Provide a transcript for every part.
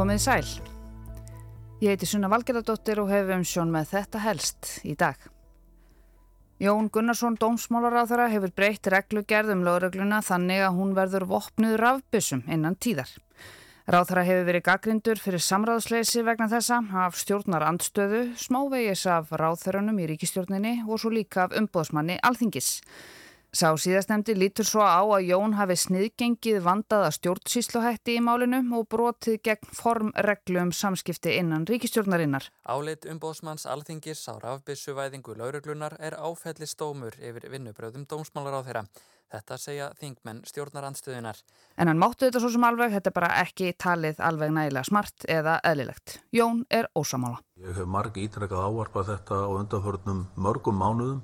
Komið sæl. Ég heiti Sunna Valgerðardóttir og hefum sjón með þetta helst í dag. Jón Gunnarsson, dómsmálaráþara, hefur breytt reglugerðum lögregluna þannig að hún verður vopnuð rafbissum innan tíðar. Ráþara hefur verið gaggrindur fyrir samráðsleysi vegna þessa af stjórnar andstöðu, smávegis af ráþörunum í ríkistjórninni og svo líka af umbóðsmanni alþingis. Sá síðastnemdi lítur svo á að Jón hafi sniðgengið vandaða stjórnsýsluhætti í málinu og brotið gegn formreglu um samskipti innan ríkistjórnarinnar. Áleitt umbóðsmanns alþingis á rafbissuvæðingu lauruglunar er áfelli stómur yfir vinnubröðum dómsmálar á þeirra. Þetta segja þingmenn stjórnarandstöðunar. En hann máttu þetta svo sem alveg, þetta er bara ekki talið alveg nægilega smart eða eðlilegt. Jón er ósamála. Ég hef margi ítrekkað ávarpað þetta á undanförnum mörgum mánuðum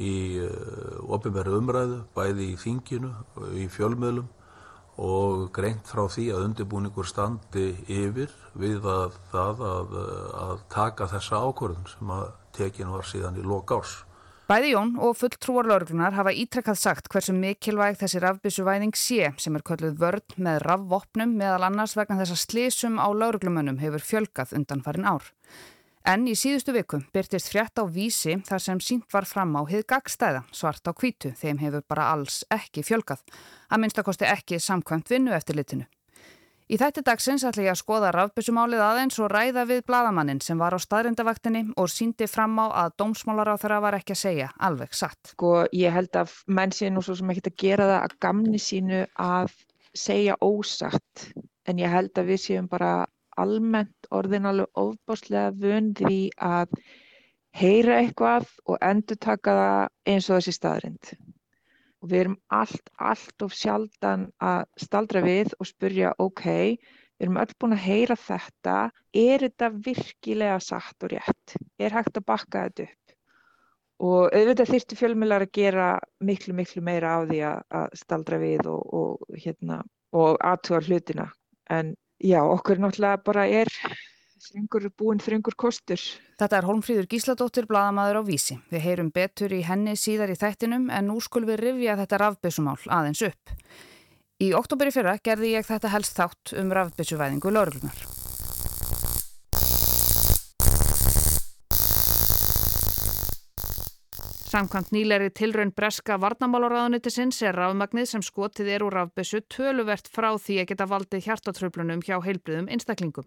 í eh, ofinverðu umræðu, bæði í þinginu, í fjölmiðlum og greint frá því að undirbúningur standi yfir við að, það, að, að taka þessa ákvörðun sem að tekinu var síðan í lok árs. Bæði Jón og fulltrúar lauruglunar hafa ítrekkað sagt hversu mikilvæg þessi rafbísuvæðing sé sem er kölluð vörd með rafvopnum meðal annars vegna þess að slísum á lauruglumönnum hefur fjölgað undan farin ár. En í síðustu viku byrtist frétt á vísi þar sem sínt var fram á hið gagstæða svart á kvítu þeim hefur bara alls ekki fjölgað. Að minnstakosti ekki samkvæmt vinnu eftir litinu. Í þætti dagsins ætla ég að skoða rafbissumálið aðeins og ræða við bladamannin sem var á staðrindavaktinni og síndi fram á að dómsmálar á þeirra var ekki að segja alveg satt. Sko ég held að menn sé nú svo sem ekki að gera það að gamni sínu að segja ósatt en ég held að við séum bara almennt orðin alveg ofbáslega vun því að heyra eitthvað og endur taka það eins og þessi staðrind. Og við erum allt, allt of sjaldan að staldra við og spurja, ok, við erum öll búin að heyra þetta, er þetta virkilega satt og rétt? Er hægt að bakka þetta upp? Og auðvitað þyrstu fjölmjölar að gera miklu, miklu meira á því að staldra við og, og, hérna, og aðtúa hlutina. En já, okkur náttúrulega bara er þrengur búin þrengur kostur. Þetta er Holmfríður Gísladóttir, bladamæður á Vísi. Við heyrum betur í henni síðar í þættinum en nú skulum við rifja þetta rafbissumál aðeins upp. Í oktoberi fyrra gerði ég þetta helst þátt um rafbissuvæðingu lauruglunar. Samkvæmt nýleri tilraun breska varnamálaráðunitisins er rafmagnið sem skotið er úr rafbissu töluvert frá því að geta valdið hjartatröflunum hjá heilbriðum einstaklingum.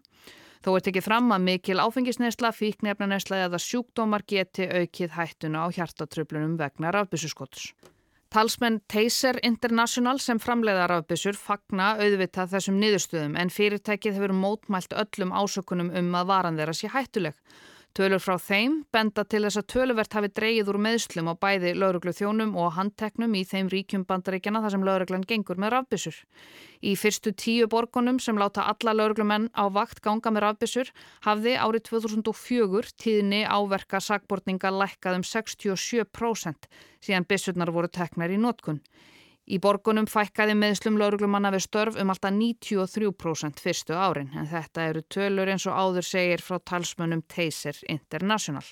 Þó er tekið fram að mikil áfengisnesla, fíknefnanesla eða sjúkdómar geti aukið hættuna á hjartatröflunum vegna rafbissuskotus. Talsmenn Taser International sem framleiða rafbissur fagna auðvitað þessum niðurstöðum en fyrirtækið hefur mótmælt öllum ásökunum um að varan þeirra sé hættuleg. Tölur frá þeim benda til þess að töluvert hafi dreyið úr meðslum á bæði lauruglu þjónum og handteknum í þeim ríkjum bandaríkjana þar sem lauruglan gengur með rafbissur. Í fyrstu tíu borgunum sem láta alla lauruglumenn á vakt ganga með rafbissur hafði árið 2004 tíðni áverka sagbortninga lækkað um 67% síðan bissurnar voru teknar í nótkunn. Í borgunum fækkaði meðslum lauruglumanna við störf um alltaf 93% fyrstu árin en þetta eru tölur eins og áður segir frá talsmönnum Taser International.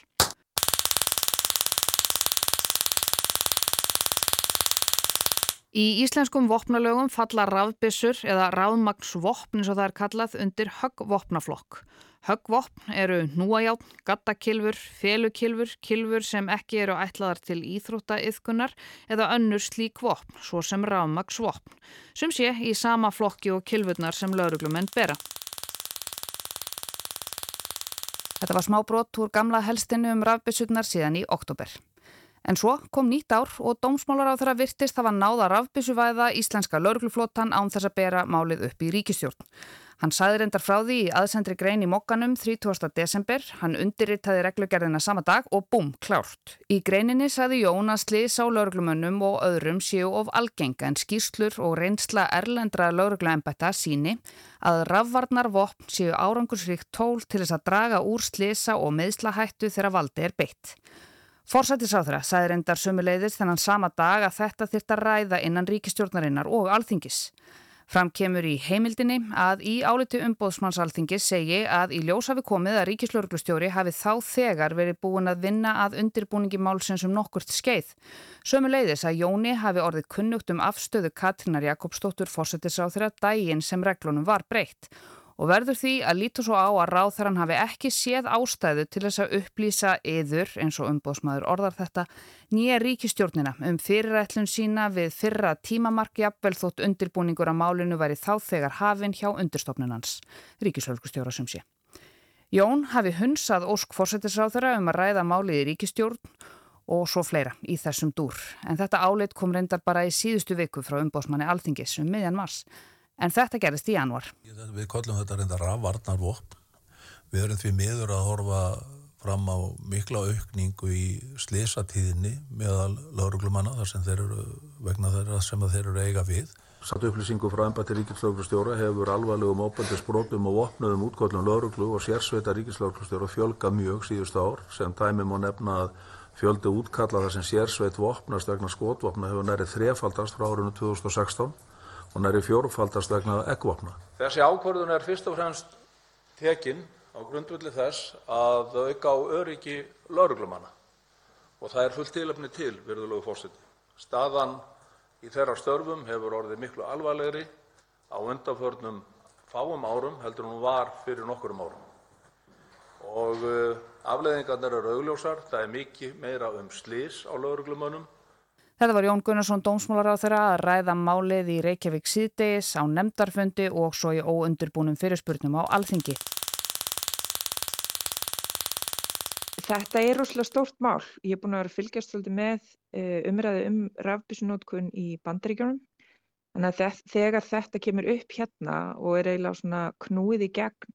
Í íslenskum vopnalögum falla rafbissur eða rafmagsvopn eins og það er kallað undir höggvopnaflokk. Höggvopn eru núajátn, gattakilfur, felukilfur, kilfur sem ekki eru ætlaðar til íþróttaiðkunar eða önnur slík vopn, svo sem rafmagsvopn, sem sé í sama flokki og kilfurnar sem lauruglumenn bera. Þetta var smá brott úr gamla helstinu um rafbissurnar síðan í oktober. En svo kom nýtt ár og dómsmálar á þeirra virtist var náða rafbissuvæða íslenska laurugluflótan án þess að bera málið upp í ríkistjórn. Hann saði reyndar frá því í aðsendri grein í mokkanum 30. desember, hann undirrittaði reglugerðina sama dag og búm, klárt. Í greininni saði Jón að sliðs á lauruglumönnum og öðrum séu of algenga en skýrslur og reynsla erlendra lauruglaembætta síni að rafvarnar vopn séu árangursríkt tól til þess að draga úr sliðsa og meðslahættu þegar valdi er beitt. Forsættisáþra saði reyndar sömuleiðis þennan sama dag að þetta þyrta ræða innan ríkistjórnarinnar og alþingis. Fram kemur í heimildinni að í áliti umbóðsmannsalþingi segi að í ljós hafi komið að ríkislauglustjóri hafi þá þegar verið búin að vinna að undirbúningi málsins um nokkurt skeið. Sömu leiðis að Jóni hafi orðið kunnugt um afstöðu Katrinar Jakobsdóttur fórsetisráþurra dægin sem reglunum var breytt og verður því að líta svo á að ráþarann hafi ekki séð ástæðu til þess að upplýsa yður, eins og umbóðsmaður orðar þetta, nýja ríkistjórnina um fyrirætlun sína við fyrra tímamark jafnvel þótt undirbúningur að málinu væri þá þegar hafinn hjá undirstofnunans, ríkisölgustjóra sem sé. Jón hafi hunsað ósk fórsetisráþara um að ræða málið í ríkistjórn og svo fleira í þessum dúr. En þetta áleitt kom reyndar bara í síðustu viku frá umbóðsmanni Alþingis um miðjan mars en þetta gerist í januar. Við kollum þetta reynda rafvarnarvopn. Við erum því miður að horfa fram á mikla aukningu í slisatíðinni meðal lauruglumanna þar sem þeir eru vegna þeirra sem þeir eru eiga við. Satt upplýsingu frá ennbætti ríkislauglustjóra hefur alvarlegum óbældisbrótum og opnuðum útkollum lauruglu og sérsveita ríkislauglustjóra fjölga mjög síðust ár sem dæmi má nefna að fjöldi útkalla þar sem sérsveit vopnast vegna skotvopna hefur nærið þrefaldast frá árinu 2016 og næri fjórfaldast vegna eggvopna. Þessi ákvörðun er fyrst og fremst tekin á grundvöldi þess að auka á öryggi lauruglumanna og það er fullt tilöfni til, virðulegu fórseti. Staðan í þeirra störfum hefur orðið miklu alvarlegri á undanförnum fáum árum heldur hún var fyrir nokkurum árum og uh, afleiðingarnir eru augljósar. Það er mikið meira um slís á lauruglumönnum Þetta var Jón Gunnarsson þeirra að ræða málið í Reykjavík síðdeis á nefndarfundi og svo í óundurbúnum fyrirspurnum á alþingi. Þetta er rosalega stórt mál. Ég er búin að vera fylgjast með eh, umræðu um rafbísunótkun í bandaríkjónum. Þannig að þegar þetta kemur upp hérna og er eiginlega knúið í gegn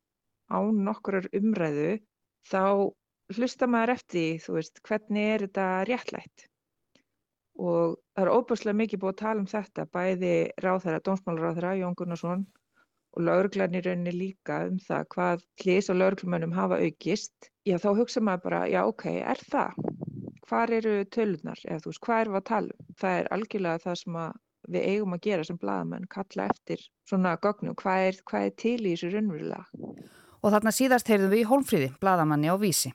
á nokkurar umræðu þá hlusta maður eftir, veist, hvernig er þetta réttlætt? Og það er óbúslega mikið búið að tala um þetta, bæði ráðherra, dómsmálaráðherra, Jón Gunnarsson og lauruglarnir rauninni líka um það hvað hlýs og lauruglumönnum hafa aukist. Já, þá hugsa maður bara, já, ok, er það? Hvar eru tölunar? Eða þú veist, hvað erum við að tala um? Það er algjörlega það sem við eigum að gera sem bladamenn, kalla eftir svona gögnum, hvað er, hvað er til í þessu raunverulega? Og þarna síðast heyrðum við í Hólmfríði, bladamanni á Vísi.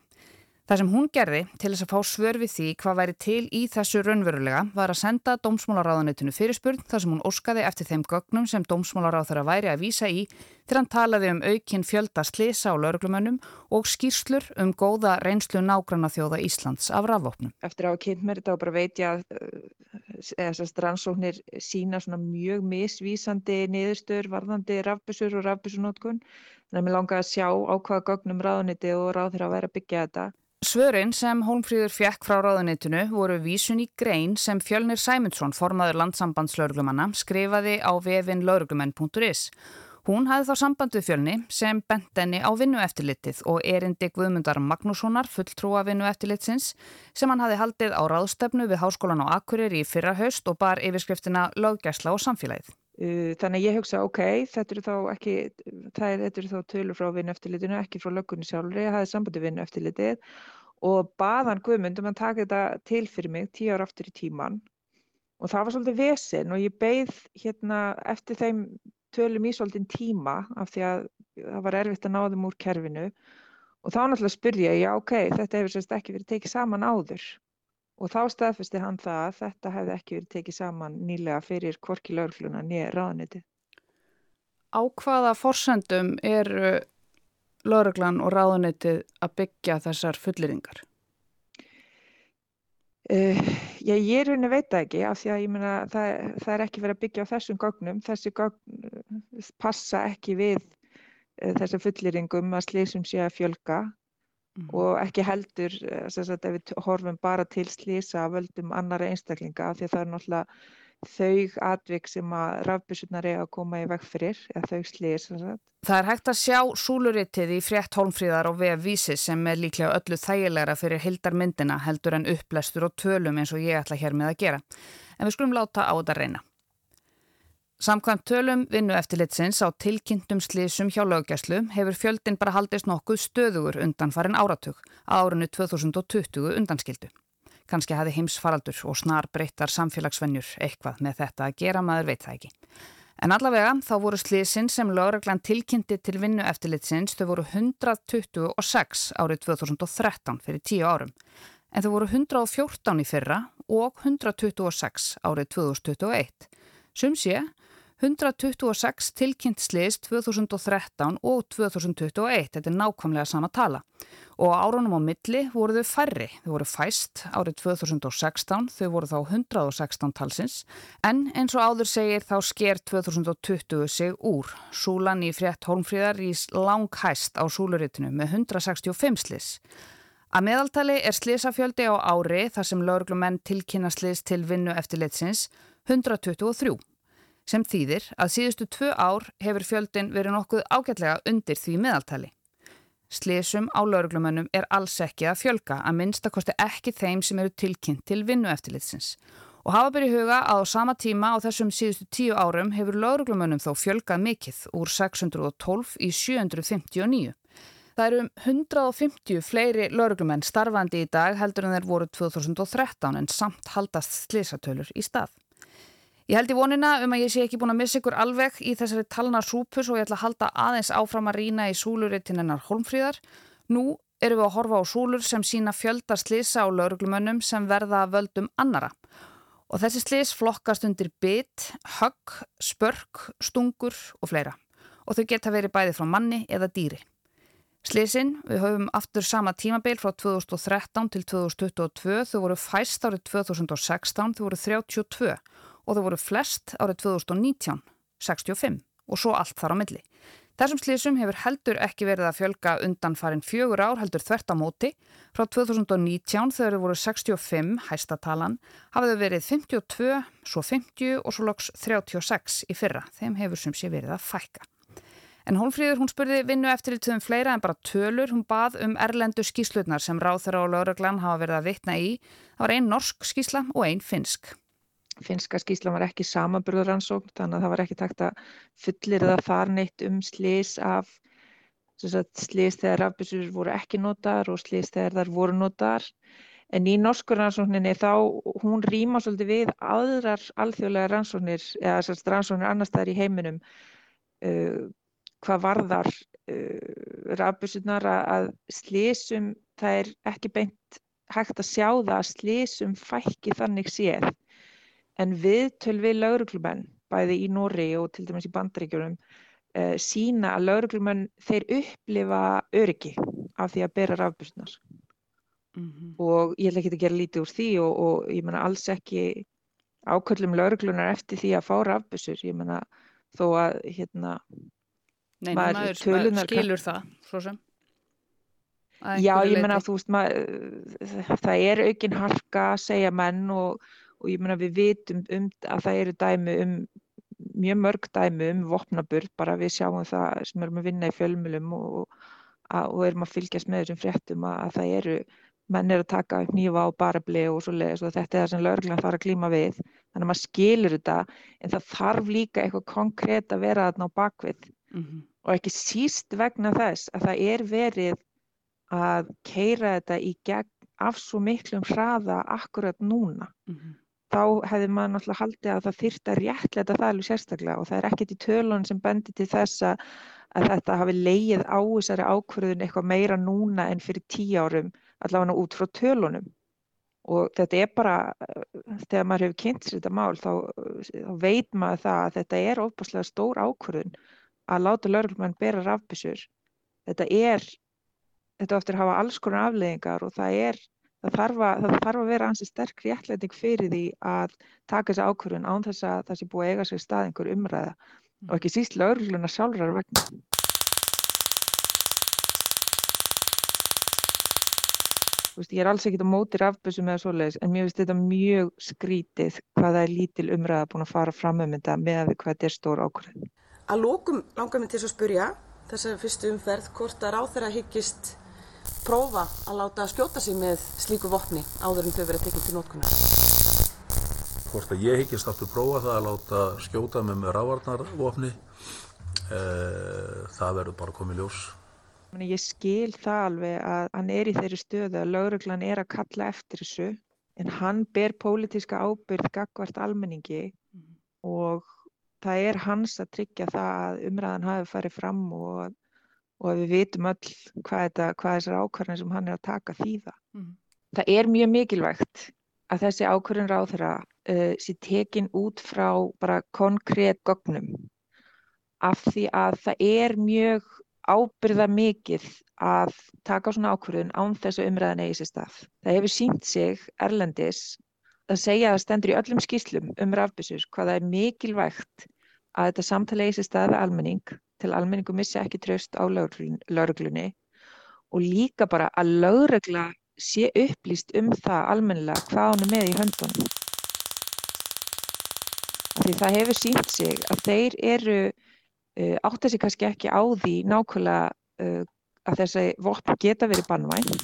Það sem hún gerði til þess að fá svör við því hvað væri til í þessu raunverulega var að senda Dómsmálaráðanitinu fyrirspurn þar sem hún óskaði eftir þeim gögnum sem Dómsmálaráð þarf að væri að vísa í þegar hann talaði um aukinn fjölda slisa á lauruglumönnum og skýrslur um góða reynslu nágranna þjóða Íslands af rafvopnum. Eftir að kynnt mér þetta og bara veit ég að þessast rannsóknir sína svona mjög misvísandi niðurstur varðandi rafbissur og rafbissunótkun þannig að mér langaði að sjá á hvaða gögnum ráðaniti og ráð þeirra að vera að byggja þetta. Svörin sem Hólmfríður fjekk frá ráðunitinu voru vísun í grein sem Fjölnir Sæmundsson, formaður landsambandslauruglumanna, skrifaði á vefin lauruglumenn.is. Hún hafði þá samband við Fjölni sem bent enni á vinnueftilitið og erindi Guðmundar Magnússonar, fulltrúa vinnueftilitsins, sem hann hafði haldið á ráðstefnu við Háskólan á Akkurir í fyrra haust og bar yfirskriftina löggæsla og samfélagið. Þannig að ég hugsa, ok, þetta eru þá ekki, það er, þetta eru þá tölur frá vinnueftilitinu, ekki frá löggunni sjálfur, ég hafði sambandi vinnueftilitið og baðan Guðmundum að taka þetta til fyrir mig tíu ára aftur í tíman og það var svolítið vesen og ég beigð hérna eftir þeim tölum í svolítið tíma af því að það var erfitt að ná þeim úr kerfinu. Og þá náttúrulega spurði ég, já ok, þetta hefur sérst ekki verið tekið saman áður og þá staðfesti hann það að þetta hefði ekki verið tekið saman nýlega fyrir kvorki lögluna nýja ráðniti. Á hvaða forsendum er lögreglan og ráðnitið að byggja þessar fulleringar? Uh, já, ég er rauninni veit það ekki af því að ég meina það, það er ekki verið að byggja á þessum gögnum, þessi gögn uh, passa ekki við uh, þessar fulliringum að slísum sé að fjölga Mm. og ekki heldur eh, sagt, ef við horfum bara til slísa völdum annara einstaklinga því að það er náttúrulega þau atvik sem að rafbissunar eiga að koma í veg fyrir eða þau slís. Það er hægt að sjá súluritið í frétt hólmfríðar og veð vísi sem er líklega öllu þægilegra fyrir hildarmyndina heldur en upplestur og tölum eins og ég ætla hér með að gera. En við skulum láta á þetta reyna. Samkvæmt tölum vinnu eftirlitsins á tilkynntum slísum hjá löggæslu hefur fjöldin bara haldist nokkuð stöðugur undan farin áratug að árunni 2020 undanskildu. Kanski hafi heimsfaraldur og snar breyttar samfélagsvennjur eitthvað með þetta að gera maður veit það ekki. En allavega þá voru slísin sem lögreglan tilkynnti til vinnu eftirlitsins þau voru 126 árið 2013 fyrir 10 árum. En þau voru 114 í fyrra og 126 árið 2021. Sum sé 126 tilkynnt sliðis 2013 og 2021, þetta er nákvæmlega sama tala. Og árunum á milli voru þau færri, þau voru fæst árið 2016, þau voru þá 116 talsins, en eins og áður segir þá sker 2020 sig úr. Súlan í frétt Holmfríðar ís lang hæst á súluritinu með 165 sliðs. Að meðaltali er sliðsafjöldi á ári þar sem lauruglumenn tilkynna sliðs til vinnu eftir litsins 123 sem þýðir að síðustu tvö ár hefur fjöldin verið nokkuð ágætlega undir því meðaltali. Slesum á lauruglumönnum er alls ekki að fjölga að minnstakosti ekki þeim sem eru tilkynnt til vinnu eftirlitsins. Og hafa byrju huga að á sama tíma á þessum síðustu tíu árum hefur lauruglumönnum þó fjölgað mikill úr 612 í 759. Það eru um 150 fleiri lauruglumenn starfandi í dag heldur en þeir voru 2013 en samt haldast slesatölur í stað. Ég held í vonina um að ég sé ekki búin að missa ykkur alveg í þessari talna súpus og ég ætla að halda aðeins áfram að rína í súluritinn hennar Holmfríðar. Nú erum við að horfa á súlur sem sína fjöldar slisa á lauruglumönnum sem verða völdum annara. Og þessi slis flokkast undir bit, högg, spörk, stungur og fleira. Og þau geta verið bæði frá manni eða dýri. Slisin, við höfum aftur sama tímabeil frá 2013 til 2022, þau voru fæst árið 2016, þau voru 32 og þau voru flest árið 2019, 65 og svo allt þar á milli. Þessum slísum hefur heldur ekki verið að fjölga undan farin fjögur ár heldur þvert á móti. Frá 2019 þegar þau voru 65 hæstatalan hafið þau verið 52, svo 50 og svo loks 36 í fyrra. Þeim hefur sem sé verið að fækka. En Hólfríður hún spurði vinnu eftir í töðum fleira en bara tölur. Hún bað um erlendu skíslutnar sem þeirra á lauraglann hafa verið að vitna í. Það var einn norsk skísla og einn finsk finska skýslan var ekki samanburðaransókn þannig að það var ekki takt að fullir það þar neitt um slís af slís þegar rafbísur voru ekki notar og slís þegar þar voru notar en í norskur rannsókninni þá hún rýma svolítið við aðrar alþjóðlega rannsóknir eða sérst rannsóknir annar staðar í heiminum uh, hvað varðar uh, rafbísunar að slísum það er ekki beint hægt að sjá það að slísum fækki þannig séð en viðtöl við lauruglumenn, bæði í Nóri og til dæmis í bandaríkjunum, uh, sína að lauruglumenn þeir upplifa öryggi af því að bera rafbusnar. Mm -hmm. Og ég ætla ekki að gera lítið úr því og, og ég menna alls ekki ákvöldum lauruglunar eftir því að fá rafbusur. Ég menna þó að hérna... Nei, maður, maður, maður skilur það, svo sem. Já, ég menna þú veist, maður, það er aukinn harka, segja menn og og ég meina við vitum um að það eru dæmi um mjög mörg dæmi um vopnaburð bara við sjáum það sem erum að vinna í fjölmjölum og, og erum að fylgjast með þessum fréttum að, að það eru menn er að taka upp nýfa og barabli og svo leiðis og þetta er það sem lögurlega þarf að klíma við. Þannig að maður skilur þetta en það þarf líka eitthvað konkrétt að vera þarna á bakvið. Mm -hmm. og ekki síst vegna þess að það er verið að keira þetta í gegn af svo miklum hraða akkurat núna. Mm -hmm þá hefði maður náttúrulega haldið að það þyrta réttleita það alveg sérstaklega og það er ekkert í tölun sem bendir til þess að þetta hafi leið á þessari ákverðun eitthvað meira núna en fyrir tíu árum allavega út frá tölunum og þetta er bara, þegar maður hefur kynnt sér þetta mál þá, þá veit maður það að þetta er ofbáslega stór ákverðun að láta laurlumann bera rafbissur. Þetta er, þetta oftir hafa alls konar afleðingar og það er það þarf að, það þarf að vera hansi sterk réttlæting fyrir því að taka þessi ákvörðun án þess að það sé búið að eiga sér stað einhver umræða og ekki síst laurugluna sjálfrar vegna. Veist, ég er alls ekkit á móti rafbössum eða svoleiðis en mér finnst þetta mjög skrítið hvaða er lítil umræða búin að fara fram um þetta með að hvað þetta er stór ákvörðun. Að lókum langar mér til að spurja þessari fyrstu umferð hvort að ráð þeirra hyggist prófa að láta skjóta sig með slíku vopni áður en þau verið tekinn til nótkunar? Hvort að ég higgist aftur prófa það að láta skjóta mig með rávarnarvopni, e, það verður bara komið ljós. Ég skil það alveg að hann er í þeirri stöðu að lauruglan er að kalla eftir þessu en hann ber pólitíska ábyrð gagvart almenningi mm. og það er hans að tryggja það að umræðan hafi farið fram og og við vitum öll hvað, þetta, hvað þessar ákvarðin sem hann er að taka þýða. Mm. Það er mjög mikilvægt að þessi ákvarðin ráð þeirra uh, sé tekin út frá bara konkrétt gögnum af því að það er mjög ábyrða mikið að taka svona ákvörðun án þessu umræðan eigi sér stað. Það hefur sínt sig erlendis að segja að það stendur í öllum skýslum um rafbissur hvaða er mikilvægt að þetta samtala eigi sér stað við almenning til almenningu missi ekki tröst á lauruglunni og líka bara að laurugla sé upplýst um það almennilega hvað hann er með í höndunum. Því það hefur sínt sig að þeir eru uh, átt að sig kannski ekki á því nákvæmlega uh, að þessi vopn geta verið bannvæn.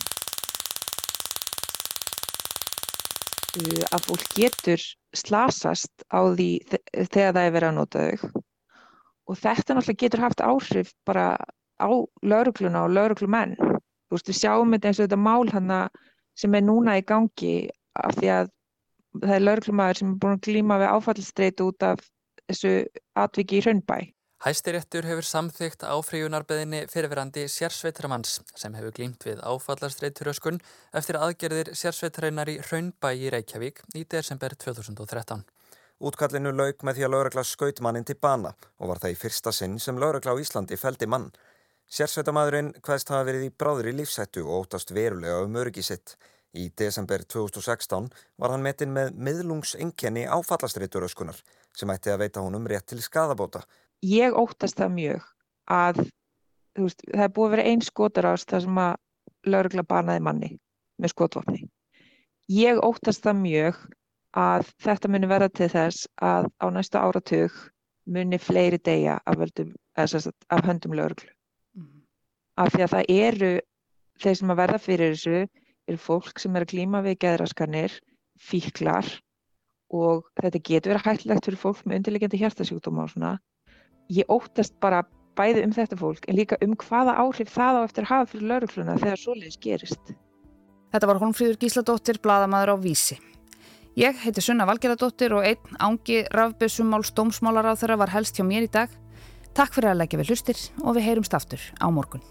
Uh, að fólk getur slasast á því þegar það er verið að nota þau og þetta náttúrulega getur haft áhrif bara á laurugluna og lauruglumenn. Þú veist, við sjáum þetta eins og þetta mál hana sem er núna í gangi af því að það er lauruglumæður sem er búin að glíma við áfallstreit út af þessu atviki í Hraunbæ. Hæstiréttur hefur samþygt áfríjunarbeðinni fyrirverandi sérsveitaramanns sem hefur glímt við áfallastreituröskun eftir aðgerðir sérsveitareinar í Hraunbæ í Reykjavík í desember 2013. Útkallinu lauk með því að lauragla skaut mannin til bana og var það í fyrsta sinn sem lauragla á Íslandi feldi mann. Sérsveitamæðurinn hvaðst hafa verið í bráður í lífsættu og óttast verulega um öryggi sitt. Í desember 2016 var hann metinn með miðlungsengjani áfallastreituröskunar sem ætti að veita honum rétt til skadabóta. Ég óttast það mjög að veist, það er búið að vera einn skotarást þar sem að lauragla banaði manni með skotvapni. Ég óttast það mjög að þetta muni verða til þess að á næsta áratug muni fleiri deyja af, völdum, af höndum lögurglu. Mm. Af því að það eru þeir sem að verða fyrir þessu eru fólk sem er að glíma við geðraskanir, fíklar og þetta getur verið hættilegt fyrir fólk með undirlegjandi hjartasjúkdóma og svona. Ég óttast bara bæði um þetta fólk en líka um hvaða áhrif það á eftir hafa fyrir laurugluna þegar svoleiðis gerist. Þetta var Holmfríður Gísladóttir, bladamæður á Vísi. Ég heiti Sunna Valgerðardóttir og einn ángi rafbössumál stómsmálar á þeirra var helst hjá mér í dag. Takk fyrir að leggja við hlustir og við heyrumst aftur á morgun.